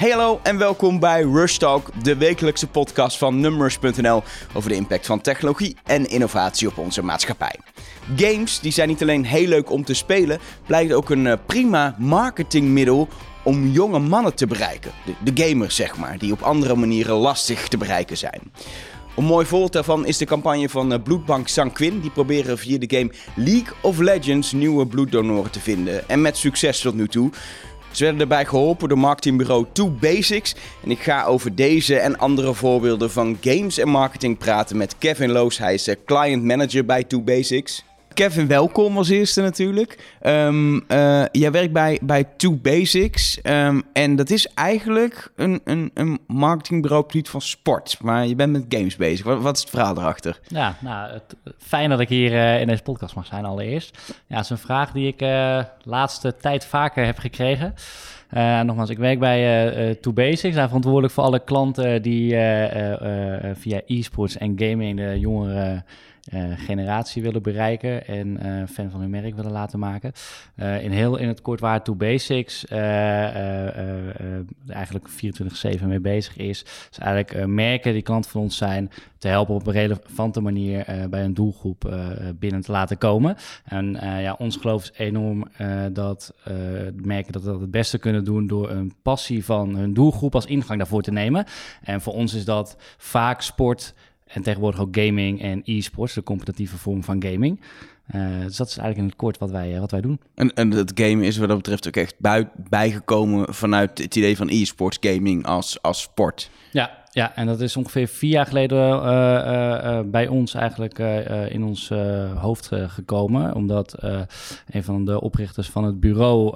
Hey hallo en welkom bij Rush Talk, de wekelijkse podcast van Numbers.nl over de impact van technologie en innovatie op onze maatschappij. Games die zijn niet alleen heel leuk om te spelen, blijkt ook een eh, prima marketingmiddel om jonge mannen te bereiken. De, de gamers zeg maar, die op andere manieren lastig te bereiken zijn. Een mooi voorbeeld daarvan is de campagne van eh, Bloedbank Sanquin. Die proberen via de game League of Legends nieuwe bloeddonoren te vinden. En met succes tot nu toe. Ze werden erbij geholpen door marketingbureau 2 Basics. En ik ga over deze en andere voorbeelden van games en marketing praten met Kevin Loos. Hij is eh, client manager bij 2 Basics. Kevin, welkom als eerste natuurlijk. Um, jij werkt bij, bij Two Basics. Um, en dat is eigenlijk een, een, een marketingbureau van sport. Maar je bent met games bezig. Wat, wat is het verhaal erachter? Ja, nou, het, fijn dat ik hier uh, in deze podcast mag zijn allereerst. Ja, het is een vraag die ik de uh, laatste tijd vaker heb gekregen. Uh, nogmaals, ik werk bij uh, Two Basics. Daar verantwoordelijk voor alle klanten die via e-sports en gaming de jongeren uh, generatie willen bereiken en uh, fan van hun merk willen laten maken. Uh, in heel in het kort waar To Basics eigenlijk 24-7 mee bezig is. Dus eigenlijk merken die klant van ons zijn te helpen op een relevante manier bij een doelgroep binnen te laten komen. En ja, ons geloof is enorm dat merken dat dat het beste kunnen doen door een passie van hun doelgroep als ingang daarvoor te nemen. En voor ons is dat vaak sport en tegenwoordig ook gaming en e-sports, de competitieve vorm van gaming. Uh, dus dat is eigenlijk in het kort wat wij, uh, wat wij doen. En, en het game is wat dat betreft ook echt bijgekomen vanuit het idee van e-sports gaming als, als sport. Ja, ja, en dat is ongeveer vier jaar geleden uh, uh, bij ons eigenlijk in ons hoofd gekomen. Omdat een van de oprichters van het bureau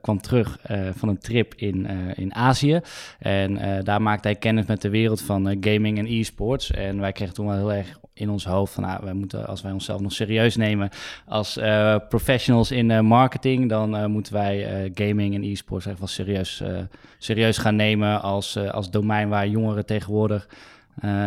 kwam terug van een trip in, in Azië. En daar maakte hij kennis met de wereld van gaming en e-sports. En wij kregen toen wel heel erg in ons hoofd van nou, wij moeten, als wij onszelf nog serieus nemen als professionals in marketing, dan moeten wij gaming en e-sports echt wel serieus, serieus gaan nemen als, als domein waar jongeren tegenwoordig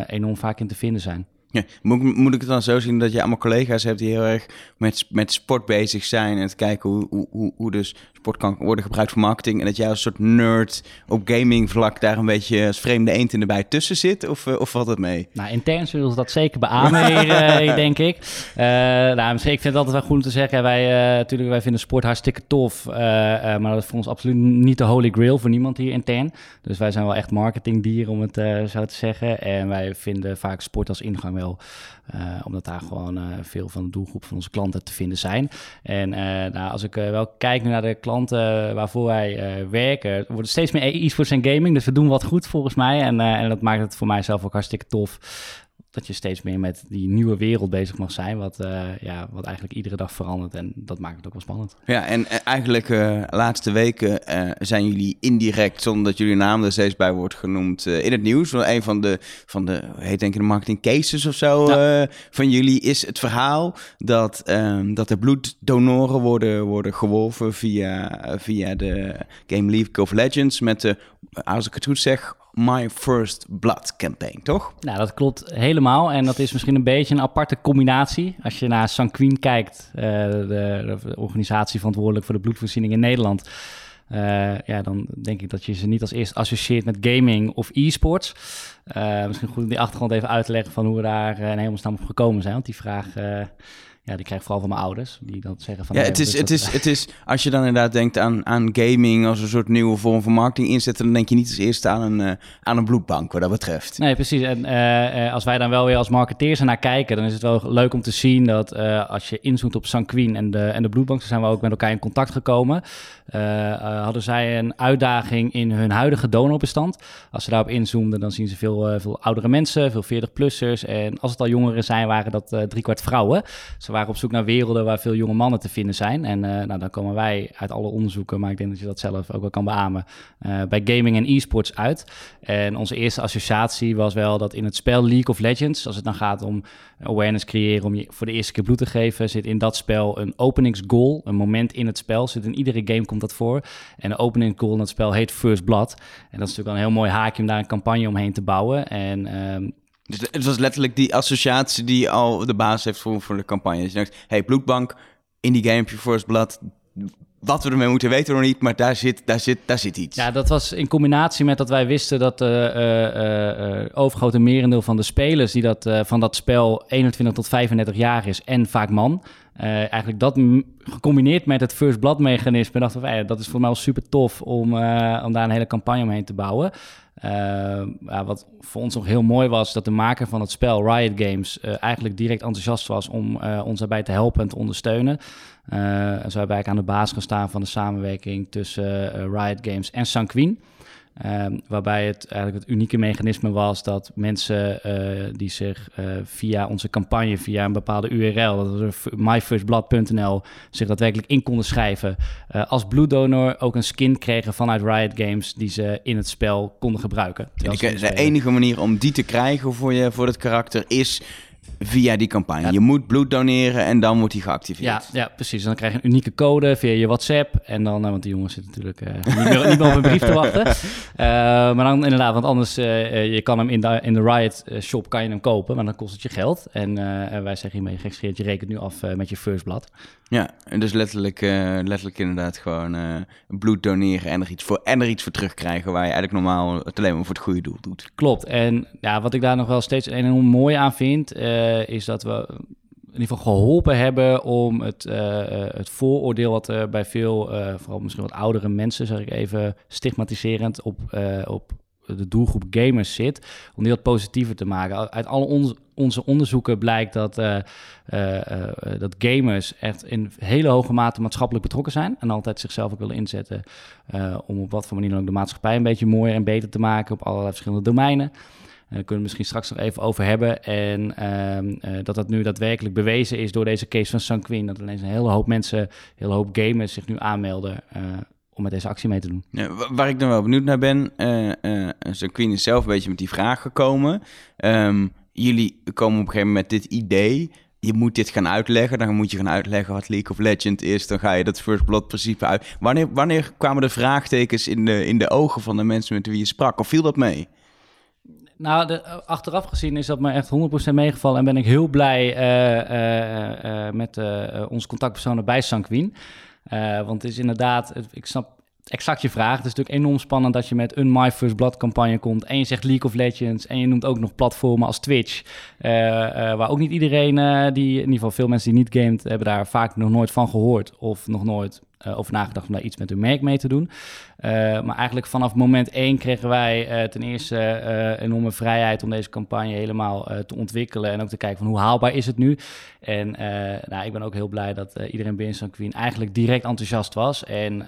enorm vaak in te vinden zijn. Ja, moet, moet ik het dan zo zien dat je allemaal collega's hebt die heel erg met, met sport bezig zijn en te kijken hoe, hoe, hoe dus sport kan worden gebruikt voor marketing en dat jij als soort nerd op gaming vlak daar een beetje als vreemde eend in de bij tussen zit? Of, uh, of valt het mee? Nou, intern zullen ze dat zeker beamen hier, uh, denk ik. Uh, nou, misschien ik vind het altijd wel goed om te zeggen, wij, natuurlijk, wij vinden sport hartstikke tof, maar dat is voor ons absoluut niet de holy grail voor niemand hier intern. Dus wij zijn wel echt marketingdieren, om het zo te zeggen. En wij vinden vaak sport als ingang wel uh, omdat daar gewoon uh, veel van de doelgroep van onze klanten te vinden zijn. En uh, nou, als ik wel kijk naar de klanten waarvoor wij werken, worden steeds meer e-sports en gaming. Dus we doen wat goed volgens mij. En, en dat maakt het voor mijzelf ook hartstikke tof dat je steeds meer met die nieuwe wereld bezig mag zijn, wat, uh, ja, wat eigenlijk iedere dag verandert. En dat maakt het ook wel spannend. Ja, en uh, eigenlijk uh, laatste weken zijn jullie indirect, zonder dat jullie naam er steeds bij wordt genoemd, in het nieuws. Want een van de, van de heet denk ik de marketing cases of zo ja. van jullie is het verhaal dat, ehm, dat er bloeddonoren worden, worden geworven via, via de Game League of Legends met de, als ik het goed zeg, My First Blood campaign, toch? Nou, dat klopt helemaal. En dat is misschien een beetje een aparte combinatie. Als je naar Sanquin kijkt, uh, de, organisatie verantwoordelijk voor de bloedvoorziening in Nederland. Uh, ja, dan denk ik dat je ze niet als eerst associeert met gaming of e-sports. Uh, misschien goed om die achtergrond even uit te leggen van hoe we daar in hemelsnaam op gekomen zijn. Want die vraag ja, die krijg ik vooral van mijn ouders, die dan zeggen van... Ja, het is, dus het, is, het is, als je dan inderdaad denkt aan, aan gaming als een soort nieuwe vorm van marketing inzetten, dan denk je niet als eerste aan een, uh, aan een bloedbank wat dat betreft. Nee, precies. En uh, als wij dan wel weer als marketeers naar kijken, dan is het wel leuk om te zien dat uh, als je inzoomt op Sanquin en de, en de bloedbank, dan zijn we ook met elkaar in contact gekomen. hadden zij een uitdaging in hun huidige donorbestand. Als ze daarop inzoomden, dan zien ze veel, veel oudere mensen, veel 40-plussers. En als het al jongeren zijn, waren dat driekwart vrouwen. Ze waren op zoek naar werelden waar veel jonge mannen te vinden zijn. En uh, nou, dan komen wij uit alle onderzoeken, maar ik denk dat je dat zelf ook wel kan beamen, uh, bij gaming en e-sports uit. En onze eerste associatie was wel dat in het spel League of Legends, als het dan gaat om awareness creëren, om je voor de eerste keer bloed te geven, zit in dat spel een openingsgoal, een moment in het spel. Zit in iedere game komt dat voor. En de openingsgoal in dat spel heet First Blood. En dat is natuurlijk een heel mooi haakje om daar een campagne omheen te bouwen. En um, dus het was letterlijk die associatie die al de basis heeft voor, voor de campagne. Dus je dacht, hey, bloedbank, in die game First Blood, Wat we ermee moeten weten we nog niet, maar daar zit, daar, zit, daar zit iets. Ja, dat was in combinatie met dat wij wisten dat de uh, uh, overgrote merendeel van de spelers die dat, van dat spel 21 tot 35 jaar is en vaak man. eigenlijk dat gecombineerd met het first blood mechanisme, dachten we, dat is voor mij wel super tof om, om daar een hele campagne omheen te bouwen. Ja, wat voor ons nog heel mooi was, dat de maker van het spel, Riot Games, eigenlijk direct enthousiast was om ons daarbij te helpen en te ondersteunen. Uh, zo hebben wij aan de basis gestaan van de samenwerking tussen uh, Riot Games en Sanquin. Um, waarbij het eigenlijk het unieke mechanisme was dat mensen uh, die zich uh, via onze campagne, via een bepaalde URL, dat was myfirstblood.nl, zich daadwerkelijk in konden schrijven. Uh, als bloeddonor ook een skin kregen vanuit Riot Games die ze in het spel konden gebruiken. De enige manier om die te krijgen voor, je, voor het karakter is via die campagne. Je moet bloed doneren en dan wordt die geactiveerd. Ja, ja, precies. En dan krijg je een unieke code via je WhatsApp. En dan, uh, want die jongens zitten natuurlijk uh, niet, meer, niet, meer, op een brief te wachten. Uh, maar dan inderdaad, want anders, je kan hem in de, in de Riot shop kan je hem kopen, maar dan kost het je geld. En wij zeggen hiermee gekscheerd, je rekent nu af met je first blad. Ja, en dus letterlijk, letterlijk inderdaad gewoon bloed doneren en er, iets voor, en er iets voor terugkrijgen waar je eigenlijk normaal het alleen maar voor het goede doel doet. Klopt. En ja, wat ik daar nog wel steeds enorm mooi aan vind, is dat we in ieder geval geholpen hebben om het, uh, het vooroordeel wat er bij veel, vooral misschien wat oudere mensen, zeg ik even stigmatiserend, op, op de doelgroep gamers zit, om die wat positiever te maken. Uit on onze onderzoeken blijkt dat, dat gamers echt in hele hoge mate maatschappelijk betrokken zijn en altijd zichzelf ook willen inzetten om op wat voor manier dan ook de maatschappij een beetje mooier en beter te maken op allerlei verschillende domeinen. Daar kunnen we misschien straks nog even over hebben. En ehm, eh, dat dat nu daadwerkelijk bewezen is door deze case van Sanquin. Dat ineens een hele hoop mensen, een hele hoop gamers zich nu aanmelden eh, om met deze actie mee te doen. Ja, waar ik dan wel benieuwd naar ben, uh, Sanquin is zelf een beetje met die vraag gekomen. Um, jullie komen op een gegeven moment met dit idee je moet dit gaan uitleggen. Dan moet je gaan uitleggen wat League of Legends is. Dan ga je dat First Blood principe uit. Wanneer, wanneer kwamen de vraagtekens in in de ogen van de mensen met wie je sprak? Of viel dat mee? Nou, eh, achteraf gezien is dat me echt 100% meegevallen. En ben ik heel blij uh, uh, met onze contactpersonen bij Sanquin. want het is inderdaad, ik snap exact je vraag. Het is natuurlijk enorm spannend dat je met een My First Blood campagne komt. En je zegt League of Legends. En je noemt ook nog platformen als Twitch. waar ook niet iedereen, die, in ieder geval veel mensen die niet gamet, hebben daar vaak nog nooit van gehoord. Of nog nooit over nagedacht om daar iets met hun merk mee te doen. Uh, maar eigenlijk vanaf moment één kregen wij uh, ten eerste uh, enorme vrijheid om deze campagne helemaal te ontwikkelen. En ook te kijken van hoe haalbaar is het nu. En nou, ik ben ook heel blij dat iedereen binnen San Queen eigenlijk direct enthousiast was. En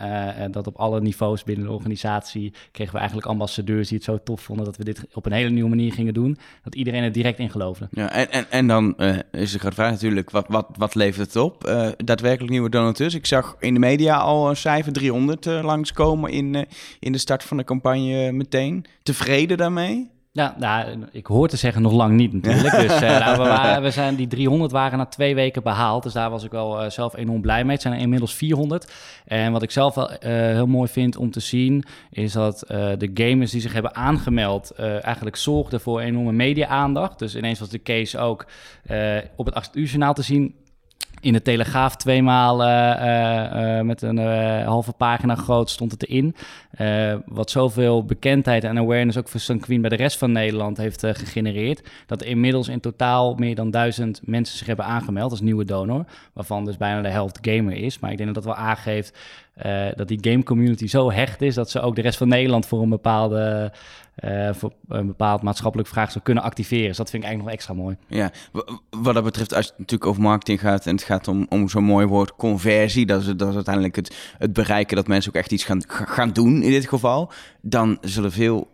dat op alle niveaus binnen de organisatie kregen we eigenlijk ambassadeurs die het zo tof vonden dat we dit op een hele nieuwe manier gingen doen. Dat iedereen er direct in geloofde. Ja, en, en, en dan is de grote vraag natuurlijk, wat, wat, wat levert het op? daadwerkelijk nieuwe donateurs. Ik zag in de media al een cijfer 300 langskomen in, eh, in de start van de campagne meteen. Tevreden daarmee? Ja, nou, ik hoor te zeggen nog lang niet natuurlijk. Dus uh, nou, we, waren, we, zijn die 300 waren na twee weken behaald. Dus daar was ik wel uh, zelf enorm blij mee. Het zijn er inmiddels 400. En wat ik zelf wel uh, heel mooi vind om te zien, is dat de gamers die zich hebben aangemeld, eigenlijk zorgden voor enorme media-aandacht. Dus ineens was de case ook op het 8 uur journaal te zien in de Telegraaf tweemaal uh, uh, met een halve pagina groot stond het erin. wat zoveel bekendheid en awareness ook voor Sanquin bij de rest van Nederland heeft gegenereerd. Dat inmiddels in totaal meer dan duizend mensen zich hebben aangemeld als nieuwe donor. Waarvan dus bijna de helft gamer is. Maar ik denk dat dat wel aangeeft dat die game community zo hecht is dat ze ook de rest van Nederland voor een bepaalde uh, voor een bepaald maatschappelijk vraagstuk kunnen activeren. Dus dat vind ik eigenlijk nog extra mooi. Ja, wat dat betreft, als het natuurlijk over marketing gaat en het gaat om, om zo'n mooi woord conversie, dat is, dat is uiteindelijk het, het bereiken dat mensen ook echt iets gaan, gaan doen in dit geval, dan zullen veel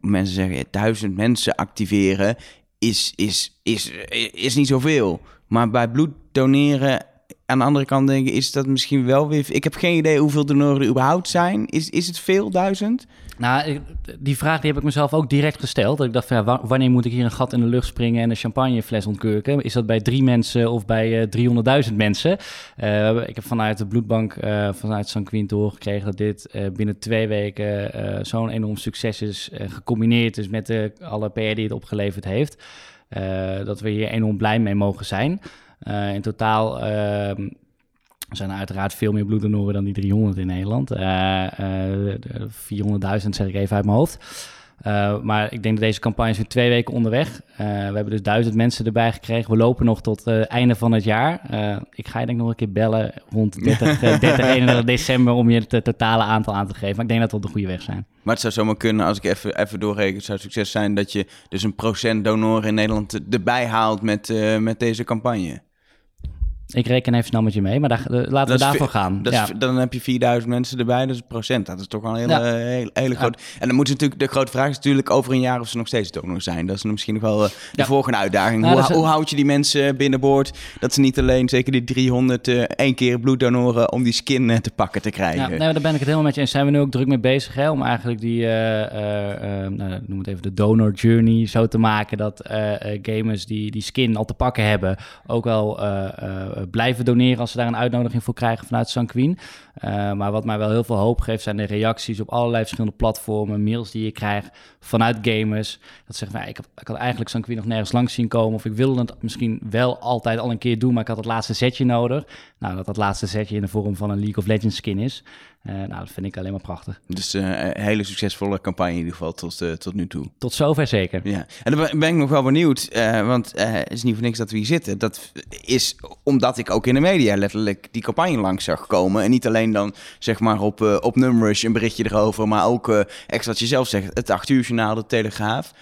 mensen zeggen, ja, duizend mensen activeren is, is, is, is niet zoveel. Maar bij bloed doneren aan de andere kant denk ik, is dat misschien wel weer... Ik heb geen idee hoeveel donoren er überhaupt zijn. Is, is het veel, duizend? Nou, die vraag die heb ik mezelf ook direct gesteld. Ik dacht, ja, wanneer moet ik hier een gat in de lucht springen en een champagnefles ontkurken? Is dat bij drie mensen of bij uh, 300.000 mensen? Uh, ik heb vanuit de bloedbank, uh, vanuit Sanquin doorgekregen dat dit binnen twee weken zo'n enorm succes is. gecombineerd is met de, alle PR die het opgeleverd heeft. dat we hier enorm blij mee mogen zijn. In totaal ehm, Er zijn uiteraard veel meer bloeddonoren dan die 300 in Nederland. Uh, uh, 400.000 zeg ik even uit mijn hoofd. Uh, maar ik denk dat deze campagne is nu twee weken onderweg. Uh, we hebben dus duizend mensen erbij gekregen. We lopen nog tot het uh, einde van het jaar. ik ga je denk nog een keer bellen rond 30, 30 31 december om je het totale aantal aan te geven. Maar ik denk dat we op de goede weg zijn. Maar het zou zomaar kunnen, als ik even, even doorreken, het zou succes zijn dat je dus een procent donoren in Nederland erbij haalt met, met deze campagne. Ik reken even snel met je mee, maar daar, laten we daarvoor gaan. Ja. dan heb je 4000 mensen erbij, dus procent. Dat is toch wel een hele, ja. hele, hele groot. En dan moet natuurlijk, de grote vraag is natuurlijk over een jaar of ze nog steeds donor zijn. Dat is misschien nog wel uh, de volgende uitdaging. Nou, hoe, hoe, houd je die mensen binnenboord? Dat ze niet alleen, zeker die 300, uh, één keer bloeddonoren om die skin uh, te pakken te krijgen. Ja, nee, daar ben ik het helemaal met je eens. Zijn we nu ook druk mee bezig hè, om eigenlijk die, nou, noem het even de donor journey zo te maken dat gamers die die skin al te pakken hebben ook wel blijven doneren als ze daar een uitnodiging voor krijgen vanuit Sanquin. Uh, maar wat mij wel heel veel hoop geeft zijn de reacties op allerlei verschillende platformen, mails die je krijgt vanuit gamers. Dat zeggen, nou, ik, had, ik had eigenlijk Sanquin nog nergens langs zien komen of ik wilde het misschien wel altijd al een keer doen, maar ik had het laatste setje nodig. Nou, dat dat laatste setje in de vorm van een League of Legends skin is. Uh, nou, dat vind ik alleen maar prachtig. Dus uh, een hele succesvolle campagne in ieder geval tot, uh, tot nu toe. Tot zover zeker. Ja, en dan ben ik nog wel benieuwd, want het is niet voor niks dat we hier zitten. Dat is omdat ik ook in de media letterlijk die campagne langs zag komen. En niet alleen dan zeg maar op, op Numrush een berichtje erover, maar ook extra wat je zelf zegt, het 8 uur journaal, de Telegraaf.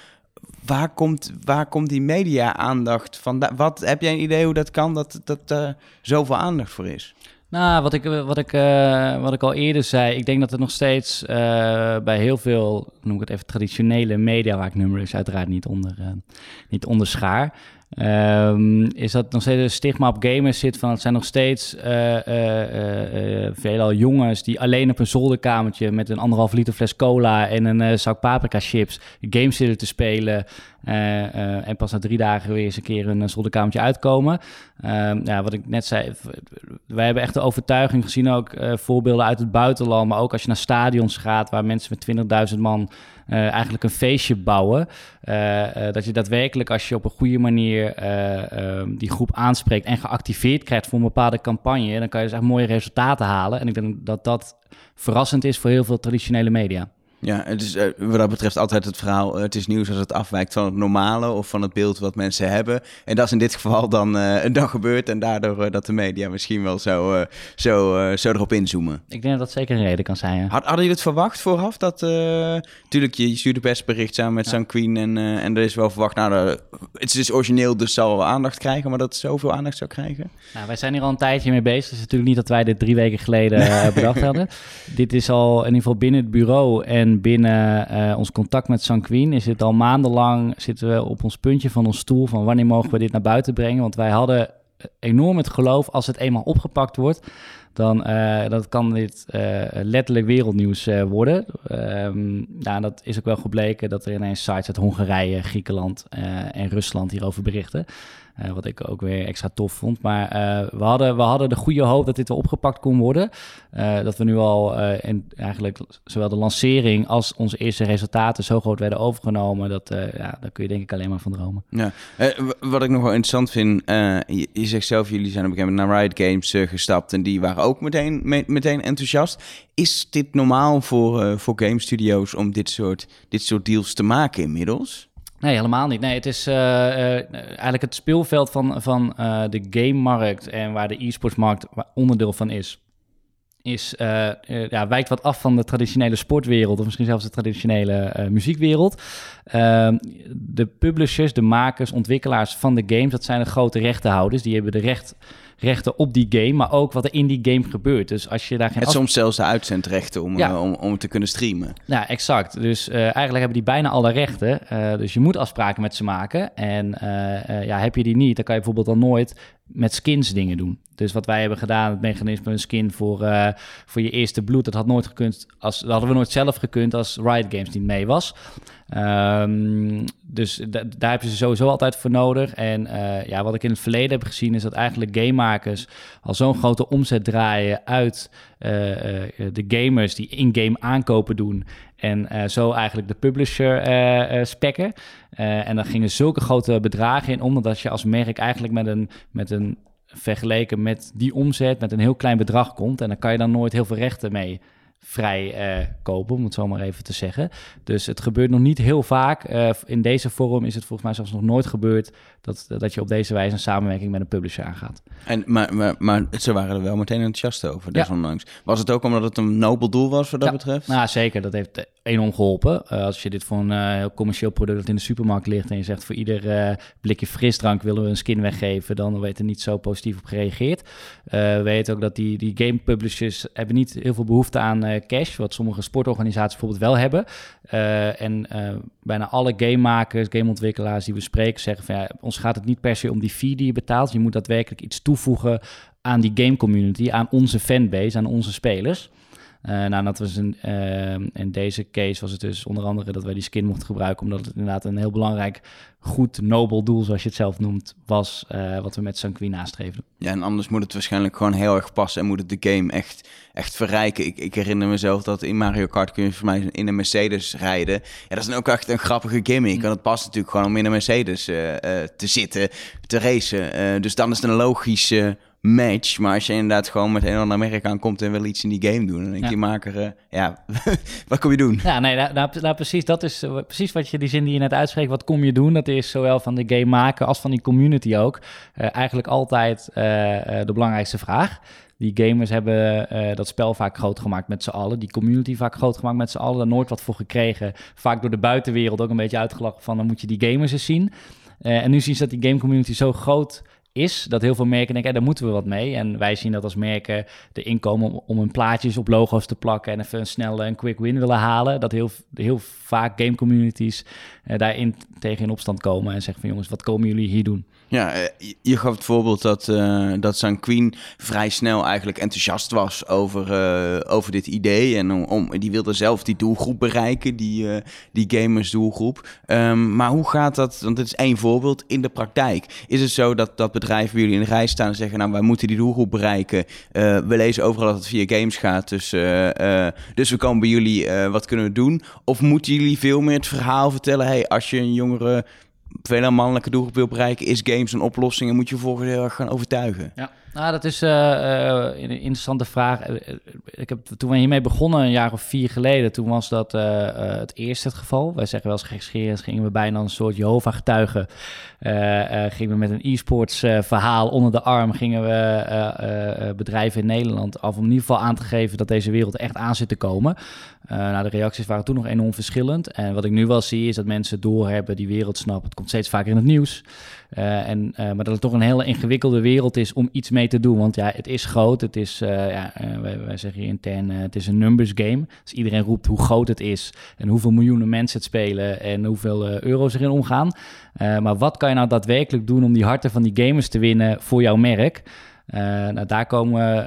Waar komt, waar komt die media-aandacht van? Wat, heb jij een idee hoe dat kan, dat, dat er zoveel aandacht voor is? Nou, wat ik, wat, ik, uh, wat ik al eerder zei, ik denk dat het nog steeds uh, bij heel veel, noem ik het even, traditionele media, waar ik nummer is uiteraard niet onder, uh, niet onder schaar, Um, is dat nog steeds een stigma op gamers zit van het zijn nog steeds uh, uh, uh, veelal jongens die alleen op een zolderkamertje met een anderhalf liter fles cola en een zak paprika chips games zitten te spelen en pas na drie dagen weer eens een keer een zolderkamertje uitkomen. Um, ja, wat ik net zei, wij hebben echt de overtuiging gezien ook voorbeelden uit het buitenland, maar ook als je naar stadions gaat waar mensen met 20.000 man eigenlijk een feestje bouwen. Dat je daadwerkelijk, als je op een goede manier ehm, die groep aanspreekt en geactiveerd krijgt voor een bepaalde campagne, dan kan je dus echt mooie resultaten halen. En ik denk dat dat verrassend is voor heel veel traditionele media. Ja, het is uh, wat dat betreft altijd het verhaal. Uh, het is nieuws als het afwijkt van het normale of van het beeld wat mensen hebben. En dat is in dit geval dan, uh, dan gebeurd. En daardoor dat de media misschien wel zo, zo, zo erop inzoomen. Ik denk dat dat zeker een reden kan zijn. Ja. Had, hadden jullie het verwacht vooraf? Dat, natuurlijk, je, stuurde persbericht samen met ja. Sun Queen. En, en er is wel verwacht, nou, het is dus origineel, dus zal wel aandacht krijgen. Maar dat het zoveel aandacht zou krijgen? Nou, wij zijn hier al een tijdje mee bezig. Het is natuurlijk niet dat wij dit drie weken geleden bedacht hadden. Dit is al in ieder geval binnen het bureau en binnen uh, ons contact met Sanquin is het al maandenlang zitten we op ons puntje van ons stoel van wanneer mogen we dit naar buiten brengen. Want wij hadden enorm het geloof als het eenmaal opgepakt wordt, dan uh, dat kan dit letterlijk wereldnieuws worden. Um, nou, dat is ook wel gebleken dat er ineens sites uit Hongarije, Griekenland en Rusland hierover berichten. Uh, wat ik ook weer extra tof vond. Maar uh, we, hadden, we hadden de goede hoop dat dit wel opgepakt kon worden. Uh, dat we nu al in eigenlijk zowel de lancering als onze eerste resultaten zo groot werden overgenomen. Dat, ja, daar kun je denk ik alleen maar van dromen. Ja. wat ik nog wel interessant vind, je, je, zegt zelf, jullie zijn op een gegeven moment naar Riot Games gestapt. En die waren ook meteen, me, meteen enthousiast. Is dit normaal voor, voor game studios om dit soort, dit soort deals te maken inmiddels? Nee, helemaal niet. Nee, het is uh, uh, eigenlijk het speelveld van, van uh, de game-markt en waar de e-sportsmarkt onderdeel van is. Is, ja, wijkt wat af van de traditionele sportwereld of misschien zelfs de traditionele muziekwereld. Ehm, de publishers, de makers, ontwikkelaars van de games, dat zijn de grote rechtenhouders. Die hebben de recht rechten op die game, maar ook wat er in die game gebeurt. Dus als je daar geen. Het soms zelfs de uitzendrechten om, ja. uh, om, om te kunnen streamen. Ja, exact. Dus uh, eigenlijk hebben die bijna alle rechten. Uh, dus je moet afspraken met ze maken. En ja, heb je die niet, dan kan je bijvoorbeeld dan nooit met skins dingen doen. Dus wat wij hebben gedaan, het mechanisme een skin voor, uh, voor je eerste bloed, dat had nooit gekund. Als, dat hadden we nooit zelf gekund als Riot Games niet mee was. Um, dus daar heb je ze sowieso altijd voor nodig. En uh, ja, wat ik in het verleden heb gezien, is dat eigenlijk gamemakers al zo'n grote omzet draaien uit uh, de gamers die in-game aankopen doen. En zo eigenlijk de publisher spekken. en dan gingen zulke grote bedragen in, omdat je als merk eigenlijk met een, met een vergeleken met die omzet met een heel klein bedrag komt. En dan kan je dan nooit heel veel rechten mee vrij uh, kopen, om het zo maar even te zeggen. Dus het gebeurt nog niet heel vaak. Uh, in deze vorm is het volgens mij zelfs nog nooit gebeurd dat, dat je op deze wijze een samenwerking met een publisher aangaat. En, maar, maar, maar ze waren er wel meteen enthousiast over, desondanks. Ja. Was het ook omdat het een nobel doel was wat dat ja. betreft? Nou, zeker. Dat heeft enorm geholpen. Uh, als je dit voor een heel commercieel product dat in de supermarkt ligt en je zegt voor ieder uh, blikje frisdrank willen we een skin weggeven, dan wordt er niet zo positief op gereageerd. we weten ook dat die, die game publishers hebben niet heel veel behoefte aan cash, wat sommige sportorganisaties bijvoorbeeld wel hebben. en bijna alle gamemakers, gameontwikkelaars die we spreken zeggen van ja, ons gaat het niet per se om die fee die je betaalt. Je moet daadwerkelijk iets toevoegen aan die game community, aan onze fanbase, aan onze spelers. Uh, nou, dat was een, in deze case was het dus onder andere dat wij die skin mochten gebruiken, omdat het inderdaad een heel belangrijk, goed, nobel doel, zoals je het zelf noemt, was uh, wat we met Sanqui nastreefden. Ja, en anders moet het waarschijnlijk gewoon heel erg passen en moet het de game echt, echt verrijken. Ik, ik herinner mezelf dat in Mario Kart kun je voor mij in een Mercedes rijden. Ja, dat is dan ook echt een grappige gimmick. Mm. En het past natuurlijk gewoon om in een Mercedes te zitten, te racen. dus dan is het een logische match. Maar als je inderdaad gewoon met een ander merk aankomt en wil iets in die game doen, dan denk ja. maker, uh, ja, wat kom je doen? Ja, nee, nou, nou, nou, precies, dat is uh, precies wat je, die zin die je net uitspreekt, wat kom je doen? Dat is zowel van de game maken als van die community ook uh, eigenlijk altijd de belangrijkste vraag. Die gamers hebben uh, dat spel vaak groot gemaakt met z'n allen. Die community vaak groot gemaakt met z'n allen. Daar nooit wat voor gekregen. Vaak door de buitenwereld ook een beetje uitgelachen van... dan moet je die gamers eens zien. Uh, en nu zien ze dat die game community zo groot is dat heel veel merken denken, daar moeten we wat mee. En wij zien dat als merken de inkomen om, hun plaatjes op logo's te plakken en even een snelle een quick win willen halen. Dat heel, heel vaak game communities uh, daarin tegen in opstand komen en zeggen van jongens, wat komen jullie hier doen? Ja, je gaf het voorbeeld dat, uh, dat San Queen vrij snel eigenlijk enthousiast was over, uh, over dit idee. En om, die wilde zelf die doelgroep bereiken, die, die gamers doelgroep. Um, maar hoe gaat dat, want dit is één voorbeeld, in de praktijk? Is het zo dat, dat bedrijven jullie in de rij staan en zeggen... nou, wij moeten die doelgroep bereiken. we lezen overal dat het via games gaat, dus, dus we komen bij jullie, wat kunnen we doen? Of moeten jullie veel meer het verhaal vertellen... hey, als je een jongere veel mannelijke doelgroep wil bereiken, is games een oplossing en moet je volgens heel erg gaan overtuigen. Ja, nou, dat is uh, uh, een interessante vraag. Ik heb, toen we hiermee begonnen, een jaar of vier geleden, toen was dat het eerste het geval. Wij zeggen wel eens gekscherend, gingen we bijna een soort Jehovah-getuigen. gingen we met een e-sports verhaal onder de arm, gingen we bedrijven in Nederland af om in ieder geval aan te geven dat deze wereld echt aan zit te komen. nou, de reacties waren toen nog enorm verschillend. En wat ik nu wel zie, is dat mensen doorhebben, die wereld snappen. Het komt steeds vaker in het nieuws. En, maar dat het toch een hele ingewikkelde wereld is om iets mee te doen. Want ja, het is groot. Het is, uh, ja, wij, wij, zeggen hier intern, het is een numbers game. Dus iedereen roept hoe groot het is en hoeveel miljoenen mensen het spelen en hoeveel euro's erin omgaan. maar wat kan je nou daadwerkelijk doen om die harten van die gamers te winnen voor jouw merk? nou, daar komen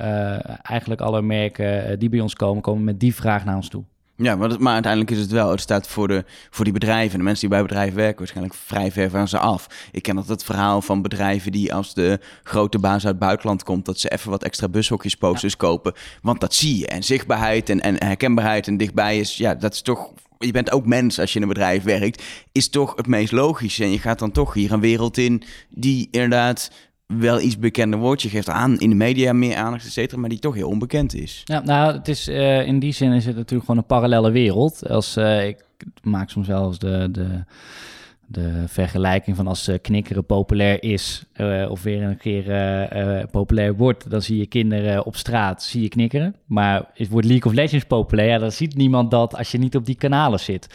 eigenlijk alle merken die bij ons komen, komen met die vraag naar ons toe. Ja, maar, maar, uiteindelijk is het wel, het staat voor, de, voor die bedrijven en de mensen die bij bedrijven werken waarschijnlijk vrij ver van ze af. Ik ken dat het verhaal van bedrijven die als de grote baas uit het buitenland komt, dat ze even wat extra bushokjes posters ja. kopen. Want dat zie je. En zichtbaarheid en, en herkenbaarheid en dichtbij is, ja, dat is toch je bent ook mens als je in een bedrijf werkt, is toch het meest logische. En je gaat dan toch hier een wereld in die inderdaad wel iets bekender wordt. Je geeft aan in de media meer aandacht, et cetera, maar die toch heel onbekend is. Ja, nou, het is, uh, in die zin is het natuurlijk gewoon een parallele wereld. Als, uh, ik maak soms eens de, de, de vergelijking van als uh, knikkeren populair is... of weer een keer populair wordt, dan zie je kinderen op straat, zie je knikkeren. Maar is, wordt League of Legends populair, ja, dan ziet niemand dat als je niet op die kanalen zit.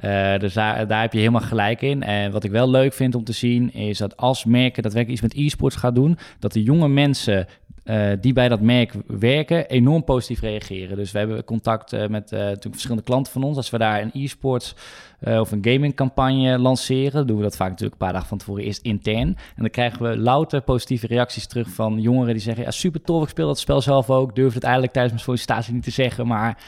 Uh, dus daar, daar heb je helemaal gelijk in. En wat ik wel leuk vind om te zien, is dat als merken daadwerkelijk iets met e-sports gaat doen, dat de jonge mensen uh, die bij dat merk werken enorm positief reageren. Dus we hebben contact uh, met uh, natuurlijk verschillende klanten van ons. Als we daar een e-sports of een gamingcampagne lanceren, doen we dat vaak natuurlijk een paar dagen van tevoren eerst intern. En dan krijgen we louter positieve reacties terug van jongeren die zeggen: ja, super tof, ik speel dat spel zelf ook. Durf het eigenlijk tijdens mijn sollicitatie niet te zeggen, maar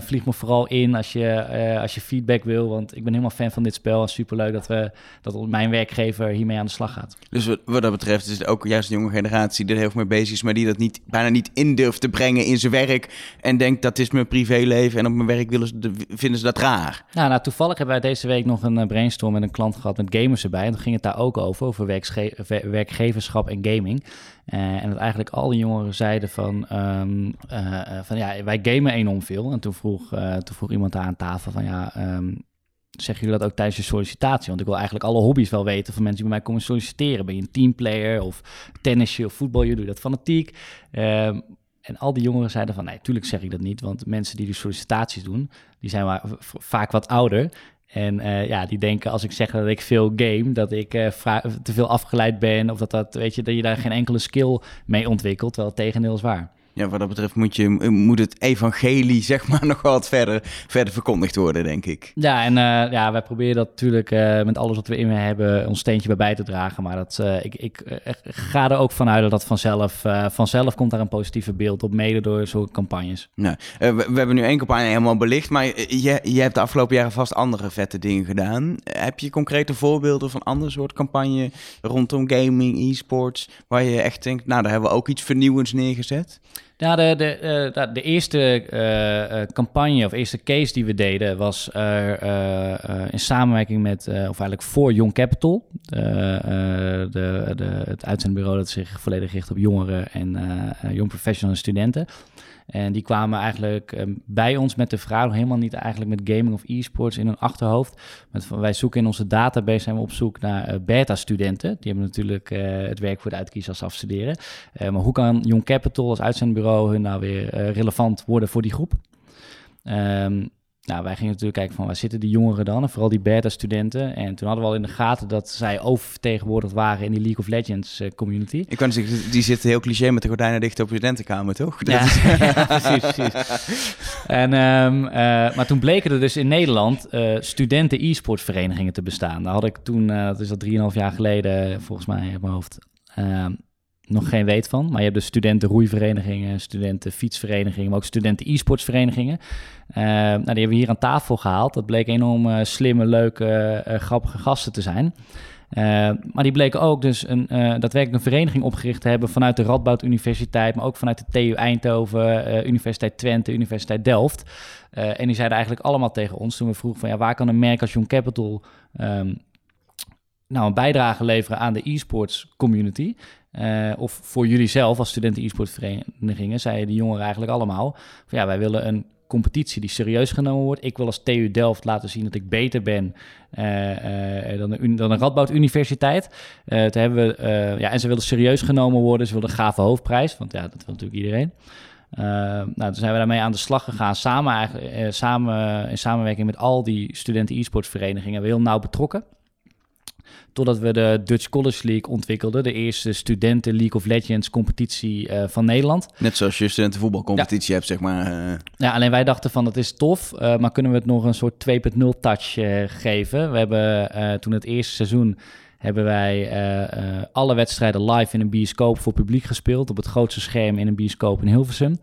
vlieg me vooral in als je, als je feedback wil. Want ik ben helemaal fan van dit spel. En super leuk dat, we, dat mijn werkgever hiermee aan de slag gaat. Dus wat, wat dat betreft is het ook juist de jonge generatie die er heel veel mee mee bezig is, maar die dat niet, bijna niet in durft te brengen in zijn werk. En denkt dat is mijn privéleven en op mijn werk willen ze, vinden ze dat raar. Nou, nou, toevallig hebben wij deze week nog een eh, brainstorm met een klant gehad met gamers erbij. En toen ging het daar ook over, over werkgeverschap en gaming. Uh, en dat eigenlijk al die jongeren zeiden van, um, uh, van ja, wij gamen enorm veel. En toen vroeg, toen vroeg iemand daar aan tafel van ja, um, zeggen jullie dat ook tijdens je sollicitatie? Want ik wil eigenlijk alle hobby's wel weten van mensen die bij mij komen solliciteren. Ben je een teamplayer of tennisje of voetbal? Je doet dat fanatiek. Um, en al die jongeren zeiden van, nee, tuurlijk zeg ik dat niet. Want mensen die die sollicitaties doen, die zijn maar vaak wat ouder. En uh, ja, die denken als ik zeg dat ik veel game, dat ik uh, te veel afgeleid ben. Of dat, dat, weet je, dat je daar geen enkele skill mee ontwikkelt. Terwijl het tegendeel is waar ja, wat dat betreft moet, je, moet het evangelie zeg maar nog wat verder, verder verkondigd worden, denk ik. Ja, en uh, ja, wij proberen dat natuurlijk uh, met alles wat we in hebben ons steentje bij bij te dragen. Maar dat, uh, ik, ik ga er ook vanuit dat dat vanzelf, vanzelf komt daar een positieve beeld op, mede door zo'n campagnes. Nou, we, we, hebben nu één campagne helemaal belicht, maar je, je hebt de afgelopen jaren vast andere vette dingen gedaan. Heb je concrete voorbeelden van andere soort campagne rondom gaming, e-sports, waar je echt denkt, nou, daar hebben we ook iets vernieuwends neergezet? Ja, de, de, uh, de eerste uh, campagne of eerste case die we deden was in samenwerking met, of eigenlijk voor Young Capital. De, de, het uitzendbureau dat zich volledig richt op jongeren en jong professionals en studenten. En die kwamen eigenlijk ehm, bij ons met de vraag, helemaal niet eigenlijk met gaming of e-sports in hun achterhoofd. Met, wij zoeken in onze database, zijn we op zoek naar beta-studenten. Die hebben natuurlijk het werk voor de uitkiezen als afstuderen. Maar hoe kan Young Capital als uitzendbureau hun nou weer relevant worden voor die groep? Um, nou, wij gingen natuurlijk kijken van waar zitten die jongeren dan, en vooral die beta-studenten. En toen hadden we al in de gaten dat zij oververtegenwoordigd waren in die League of Legends uh, community. Ik kan zeggen, die zitten heel cliché met de gordijnen dicht op je studentenkamer, toch? Ja, precies, precies. En, um, uh, maar toen bleken er dus in Nederland uh, studenten e-sportverenigingen te bestaan. Daar had ik toen, dat is al 3,5 jaar geleden, volgens mij in mijn hoofd, ehm, nog geen weet van. Maar je hebt dus studenten roeiverenigingen, studenten fietsverenigingen, maar ook studenten e-sportsverenigingen. Uh, nou, die hebben we hier aan tafel gehaald. Dat bleek enorm uh, slimme, leuke, uh, grappige gasten te zijn. maar die bleken ook dus een, daadwerkelijk een vereniging opgericht te hebben vanuit de Radboud Universiteit, maar ook vanuit de TU Eindhoven, Universiteit Twente, Universiteit Delft. en die zeiden eigenlijk allemaal tegen ons toen we vroegen van ja, waar kan een merk als Young Capital um, nou, een bijdrage leveren aan de e-sports community? Uh, of voor jullie zelf als studenten e-sportverenigingen, zeiden de jongeren eigenlijk allemaal: van ja, wij willen een competitie die serieus genomen wordt. Ik wil als TU Delft laten zien dat ik beter ben uh, uh, dan, een, dan Radboud Universiteit. Uh, hebben we, ja, en ze willen serieus genomen worden. Ze willen een gave hoofdprijs, want ja, dat wil natuurlijk iedereen. nou, toen zijn we daarmee aan de slag gegaan, samen, eigenlijk, samen in samenwerking met al die studenten e-sportverenigingen, heel nauw betrokken. Totdat we de Dutch College League ontwikkelden. De eerste studenten League of Legends competitie uh, van Nederland. Net zoals je studentenvoetbalcompetitie ja. hebt, zeg maar. Uh... Ja, alleen wij dachten van dat is tof. Uh, maar kunnen we het nog een soort 2.0 touch geven? We hebben toen het eerste seizoen hebben wij alle wedstrijden live in een bioscoop voor publiek gespeeld. Op het grootste scherm in een bioscoop in Hilversum.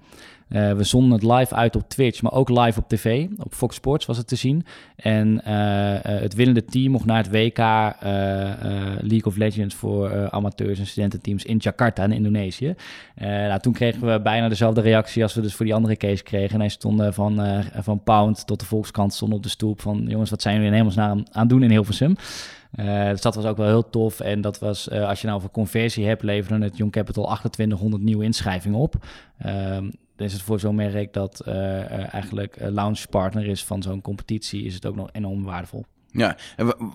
Uh, we zonden het live uit op Twitch, maar ook live op tv. Op Fox Sports was het te zien. En uh, uh, het winnende team mocht naar het WK League of Legends voor amateurs en studententeams in Jakarta in Indonesië. nou, toen kregen we bijna dezelfde reactie als we dus voor die andere case kregen. En hij stond van, van Pound tot de Volkskrant stond op de stoep van... jongens, wat zijn jullie in hemelsnaam aan doen in Hilversum? Dus dat was ook wel heel tof. En dat was, als je nou over conversie hebt, leverde het Young Capital 2800 nieuwe inschrijvingen op. Uh, is het voor zo'n merk dat uh, eigenlijk launch partner is van zo'n competitie, is het ook nog enorm waardevol. Ja,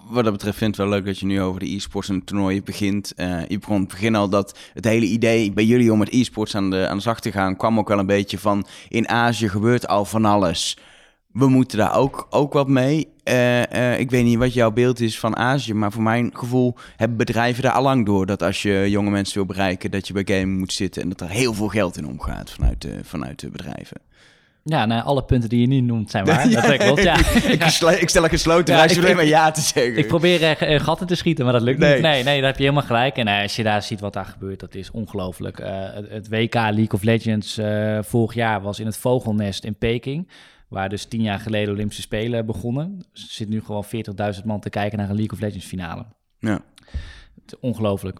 wat dat betreft vind ik het wel leuk dat je nu over de e-sports en toernooien begint. Je begon het begin al dat het hele idee bij jullie om met e-sports aan de, aan de slag te gaan, kwam ook wel een beetje van in Azië gebeurt al van alles we moeten daar ook, ook wat mee. Uh, uh, ik weet niet wat jouw beeld is van Azië, maar voor mijn gevoel hebben bedrijven daar al lang door dat als je jonge mensen wil bereiken, dat je bij gaming moet zitten en dat er heel veel geld in omgaat vanuit de, vanuit de bedrijven. Ja, nou, alle punten die je nu noemt zijn waar. ja, dat klopt, ja. ik, ik stel een gesloten ja, alleen maar ja te zeggen. Ik probeer uh, gaten te schieten, maar dat lukt niet. Nee, nee, daar heb je helemaal gelijk. En als je daar ziet wat daar gebeurt, dat is ongelooflijk. het, het, WK League of Legends vorig jaar was in het Vogelnest in Peking. Waar dus tien jaar geleden Olympische Spelen begonnen. Dus er zit nu gewoon 40.000 man te kijken naar een League of Legends finale. Ja. Ongelooflijk.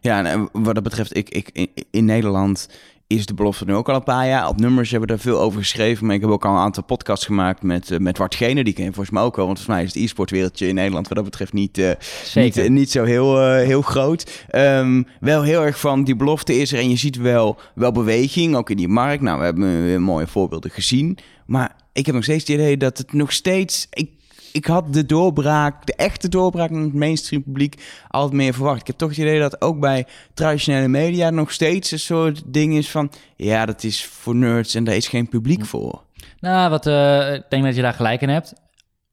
Ja, en wat dat betreft, ik, ik, in, Nederland is de belofte nu ook al een paar jaar. Op nummers hebben we daar veel over geschreven. Maar ik heb ook al een aantal podcasts gemaakt met, uh, met Wart Gene. Die ken je volgens mij ook wel. Want volgens mij is het e-sportwereldje in Nederland wat dat betreft niet, uh, niet, niet zo heel, heel groot. Um, wel heel erg van die belofte is er. En je ziet wel, wel beweging, ook in die markt. Nou, we hebben mooie voorbeelden gezien. Maar ik heb nog steeds het idee dat het nog steeds... Ik, ik had de doorbraak, de echte doorbraak in het mainstream publiek altijd meer verwacht. Ik heb toch het idee dat ook bij traditionele media nog steeds een soort ding is van... ja, dat is voor nerds en daar is geen publiek voor. Nou, wat, uh, ik denk dat je daar gelijk in hebt.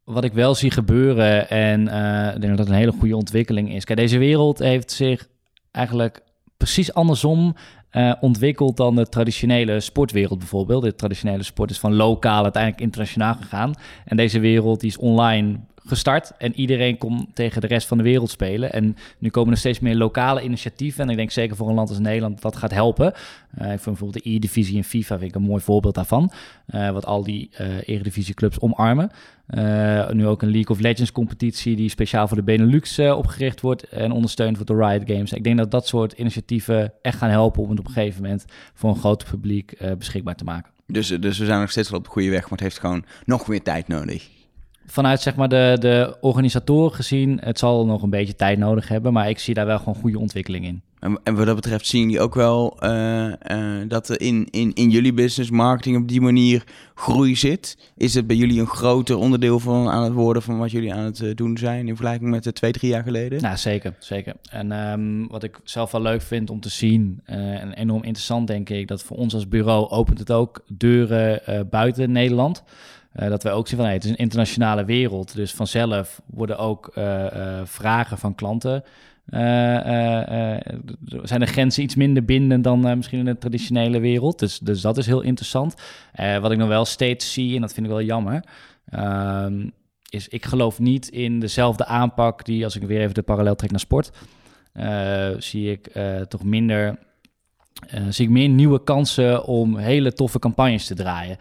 Wat ik wel zie gebeuren en uh, ik denk dat dat een hele goede ontwikkeling is. Kijk, deze wereld heeft zich eigenlijk precies andersom uh, ontwikkeld dan de traditionele sportwereld bijvoorbeeld. De traditionele sport is van lokaal uiteindelijk internationaal gegaan. En deze wereld die is online gestart en iedereen komt tegen de rest van de wereld spelen. En nu komen er steeds meer lokale initiatieven. En ik denk zeker voor een land als Nederland dat gaat helpen. Uh, ik vind bijvoorbeeld de E-divisie in FIFA vind ik een mooi voorbeeld daarvan. Uh, wat al die uh, Eredivisie-clubs omarmen. nu ook een League of Legends competitie die speciaal voor de Benelux opgericht wordt en ondersteund wordt door Riot Games. Ik denk dat dat soort initiatieven echt gaan helpen om het op een gegeven moment voor een groot publiek beschikbaar te maken. Dus, dus we zijn nog steeds wel op de goede weg, maar het heeft gewoon nog meer tijd nodig vanuit zeg maar, de, de organisatoren gezien, het zal nog een beetje tijd nodig hebben, maar ik zie daar wel gewoon goede ontwikkeling in. En, en wat dat betreft zien jullie ook wel uh, uh, dat er in, in, in jullie business marketing op die manier groei zit. Is het bij jullie een groter onderdeel van aan het worden van wat jullie aan het uh, doen zijn in vergelijking met de twee, drie jaar geleden? Nou, zeker, zeker. En um, wat ik zelf wel leuk vind om te zien en enorm interessant denk ik, dat voor ons als bureau opent het ook deuren buiten Nederland. Uh, dat wij ook zien van hey, het is een internationale wereld. Dus vanzelf worden ook uh, uh, vragen van klanten. zijn de grenzen iets minder bindend dan misschien in de traditionele wereld. Dus, dus dat is heel interessant. wat ik nog wel steeds zie, en dat vind ik wel jammer. Ehm, is ik geloof niet in dezelfde aanpak die als ik weer even de parallel trek naar sport. zie ik toch minder. zie ik meer nieuwe kansen om hele toffe campagnes te draaien.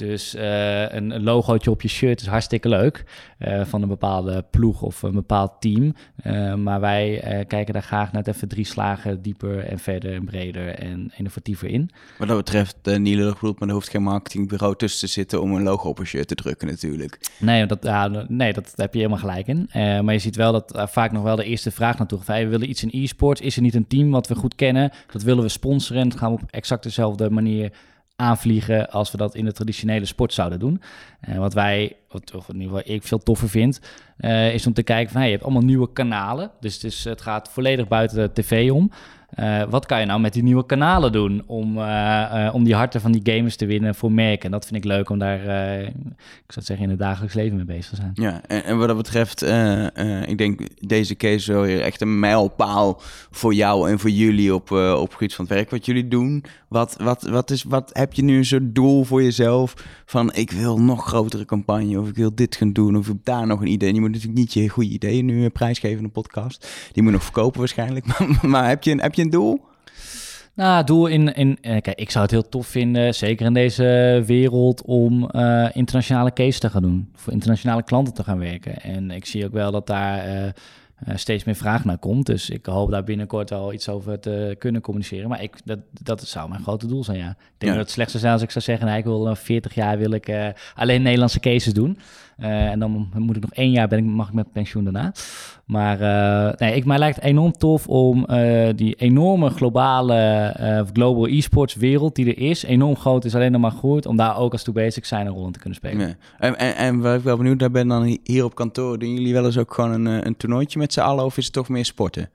Dus uh, een, een logootje op je shirt is hartstikke leuk uh, van een bepaalde ploeg of een bepaald team. Uh, maar wij kijken daar graag net even drie slagen dieper en verder en breder en innovatiever in. Wat dat betreft, uh, niet lullig maar er hoeft geen marketingbureau tussen te zitten om een logo op een shirt te drukken natuurlijk. Nee, dat, ja, nee, dat heb je helemaal gelijk in. maar je ziet wel dat vaak nog wel de eerste vraag naartoe gaat. we willen iets in e-sports. Is er niet een team wat we goed kennen? Dat willen we sponsoren. Dat gaan we op exact dezelfde manier aanvliegen als we dat in de traditionele sport zouden doen. En wat wij, wat, of in ieder geval ik veel toffer vind, uh, is om te kijken van je hebt allemaal nieuwe kanalen. Dus het, is, het gaat volledig buiten de tv om. Uh, wat kan je nou met die nieuwe kanalen doen om, uh, uh, om die harten van die gamers te winnen voor merken? En dat vind ik leuk om daar, ik zou zeggen, in het dagelijks leven mee bezig te zijn. Ja, en, en wat dat betreft, ik denk deze case wel weer echt een mijlpaal voor jou en voor jullie op, op het van het werk wat jullie doen. Wat, wat, wat, is, wat heb je nu zo'n doel voor jezelf van ik wil nog grotere campagne of ik wil dit gaan doen of ik daar nog een idee. Je moet natuurlijk niet je goede ideeën nu prijsgeven in een podcast. Die moet nog verkopen waarschijnlijk. Maar, maar heb, je een, heb je een doel? Nou, doel in, in kijk, ik zou het heel tof vinden, zeker in deze wereld, om uh, internationale case te gaan doen. Voor internationale klanten te gaan werken. En ik zie ook wel dat daar uh, uh, steeds meer vraag naar komt. Dus ik hoop daar binnenkort al iets over te kunnen communiceren. Maar ik, dat, dat zou mijn grote doel zijn, ja. Ik denk ja. dat het slechtste zou zijn als ik zou zeggen... Nou, ik wil 40 jaar wil ik alleen Nederlandse cases doen. Uh, en dan moet ik nog één jaar ben ik, mag ik met pensioen daarna. Maar uh, nee, ik, mij lijkt het enorm tof om uh, die enorme globale global e-sports wereld die er is, enorm groot is, alleen nog maar groeit, om daar ook als to basic zijn een rol in te kunnen spelen. En, en, en waar ik wel benieuwd naar ben, dan hier op kantoor, doen jullie wel eens ook gewoon een, een toernooitje met z'n allen of is het toch meer sporten?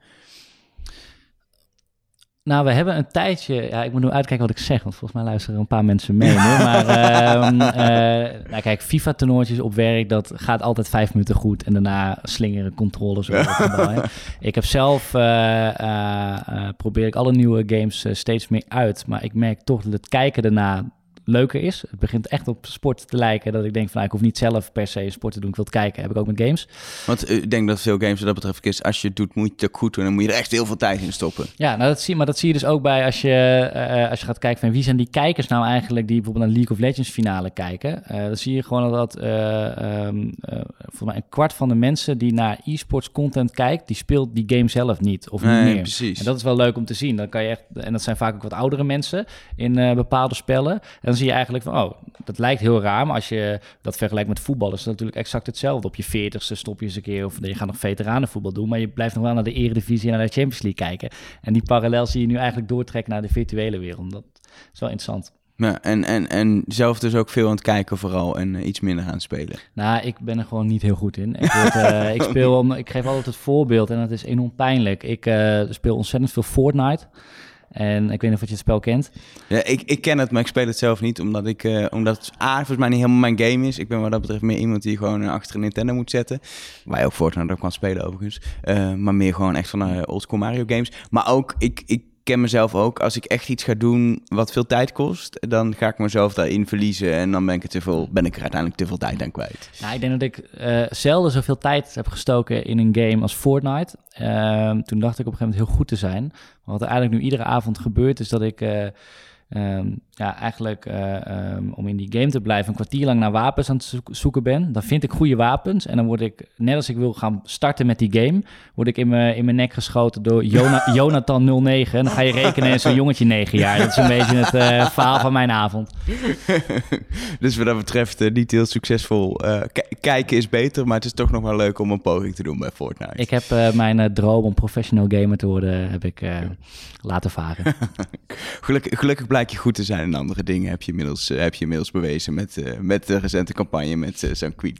Nou, we hebben een tijdje. Ja, ik moet nu uitkijken wat ik zeg, want volgens mij luisteren een paar mensen mee. maar uh, uh, nou, kijk, FIFA-toernooitjes op werk, dat gaat altijd vijf minuten goed. En daarna slingeren controles. ik heb zelf. Uh, probeer ik alle nieuwe games steeds meer uit. Maar ik merk toch dat het kijken daarna leuker is. Het begint echt op sport te lijken. Dat ik denk van, nou, ik hoef niet zelf per se een sport te doen. Ik wil het kijken. Heb ik ook met games. Want eh, ik denk dat veel games wat dat betreft is, als je het doet, moet je het goed doen. Dan moet je er echt heel veel tijd in stoppen. Ja, nou dat zie, maar dat zie je dus ook bij als je, eh, als je gaat kijken van wie zijn die kijkers nou eigenlijk die bijvoorbeeld een League of Legends finale kijken. Uh, dan zie je gewoon dat um, volgens mij een kwart van de mensen die naar e-sports content kijkt, die speelt die game zelf niet of niet meer. Precies. En dat is wel leuk om te zien. Dan kan je echt, en dat zijn vaak ook wat oudere mensen in bepaalde spellen. En dan zie je eigenlijk van, oh, dat lijkt heel raar, maar als je dat vergelijkt met voetbal, is het natuurlijk exact hetzelfde. Op je veertigste stop je eens een keer of je gaat nog veteranenvoetbal doen, maar je blijft nog wel naar de Eredivisie en naar de Champions League kijken. En die parallel zie je nu eigenlijk doortrekken naar de virtuele wereld. Dat is wel interessant. Ja, en, en, en zelf dus ook veel aan het kijken vooral en uh, iets minder aan het spelen. Nou, ik ben er gewoon niet heel goed in. Ik, word, uh, ik, speel om, ik geef altijd het voorbeeld en dat is enorm pijnlijk. Ik uh, speel ontzettend veel Fortnite. En ik weet niet of je het spel kent. Ja, ik, ik ken het, maar ik speel het zelf niet. Omdat, ik, uh, omdat het A, volgens mij niet helemaal mijn game is. Ik ben wat dat betreft meer iemand die gewoon achter een Nintendo moet zetten. Waar je ook Fortnite ook kan spelen overigens. Uh, maar meer gewoon echt van uh, oldschool Mario games. Maar ook, ik... ik ken mezelf ook. Als ik echt iets ga doen wat veel tijd kost, dan ga ik mezelf daarin verliezen. En dan ben ik, er te veel, ben ik er uiteindelijk te veel tijd aan kwijt. Nou, ik denk dat ik uh, zelden zoveel tijd heb gestoken in een game als Fortnite. Uh, toen dacht ik op een gegeven moment heel goed te zijn. Wat er eigenlijk nu iedere avond gebeurt, is dat ik... Uh, Um, ja, eigenlijk uh, um, om in die game te blijven, een kwartier lang naar wapens aan het zoeken ben. Dan vind ik goede wapens en dan word ik, net als ik wil gaan starten met die game, word ik in mijn, in mijn nek geschoten door Jona Jonathan 09. En dan ga je rekenen in zo'n jongetje 9 jaar. Dat is een beetje het uh, verhaal van mijn avond. dus wat dat betreft uh, niet heel succesvol. kijken is beter, maar het is toch nog wel leuk om een poging te doen bij Fortnite. Ik heb mijn droom om professional gamer te worden, heb ik laten varen. gelukkig, gelukkig blijkt je goed te zijn in andere dingen. Heb je inmiddels, uh, heb je inmiddels bewezen met, uh, met de recente campagne met uh, San Queen.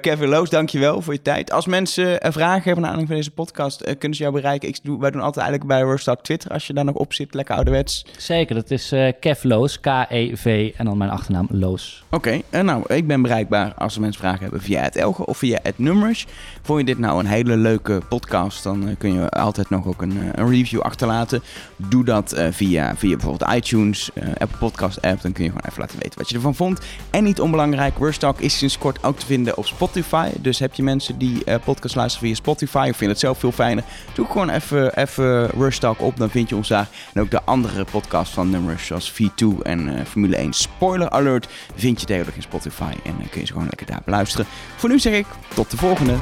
Kevin Loos, dankjewel voor je tijd. Als mensen vragen hebben naar aanleiding van deze podcast, kunnen ze jou bereiken. Ik doe, wij doen altijd eigenlijk bij Rostock Twitter, als je daar nog op zit, lekker ouderwets. Zeker, dat is Kev Loos, K-E-V en dan mijn achternaam Loos. Oké, okay, nou, ik ben bereikbaar als mensen vragen hebben via het Elge of via het Nummers. Vond je dit nou een hele leuke podcast, dan kun je altijd nog ook een, een review achterlaten. Doe dat via, via bijvoorbeeld iTunes, Apple Podcast app. Dan kun je gewoon even laten weten wat je ervan vond. En niet onbelangrijk, Worst Talk is sinds kort ook te vinden op Spotify. Dus heb je mensen die uh, podcast luisteren via Spotify of vinden het zelf veel fijner, doe gewoon even, even Worst Talk op. Dan vind je ons daar. En ook de andere podcast van nummers zoals V2 en uh, Formule 1 Spoiler Alert vind je tegenwoordig in Spotify. En dan kun je ze gewoon lekker daar beluisteren. Voor nu zeg ik tot de volgende.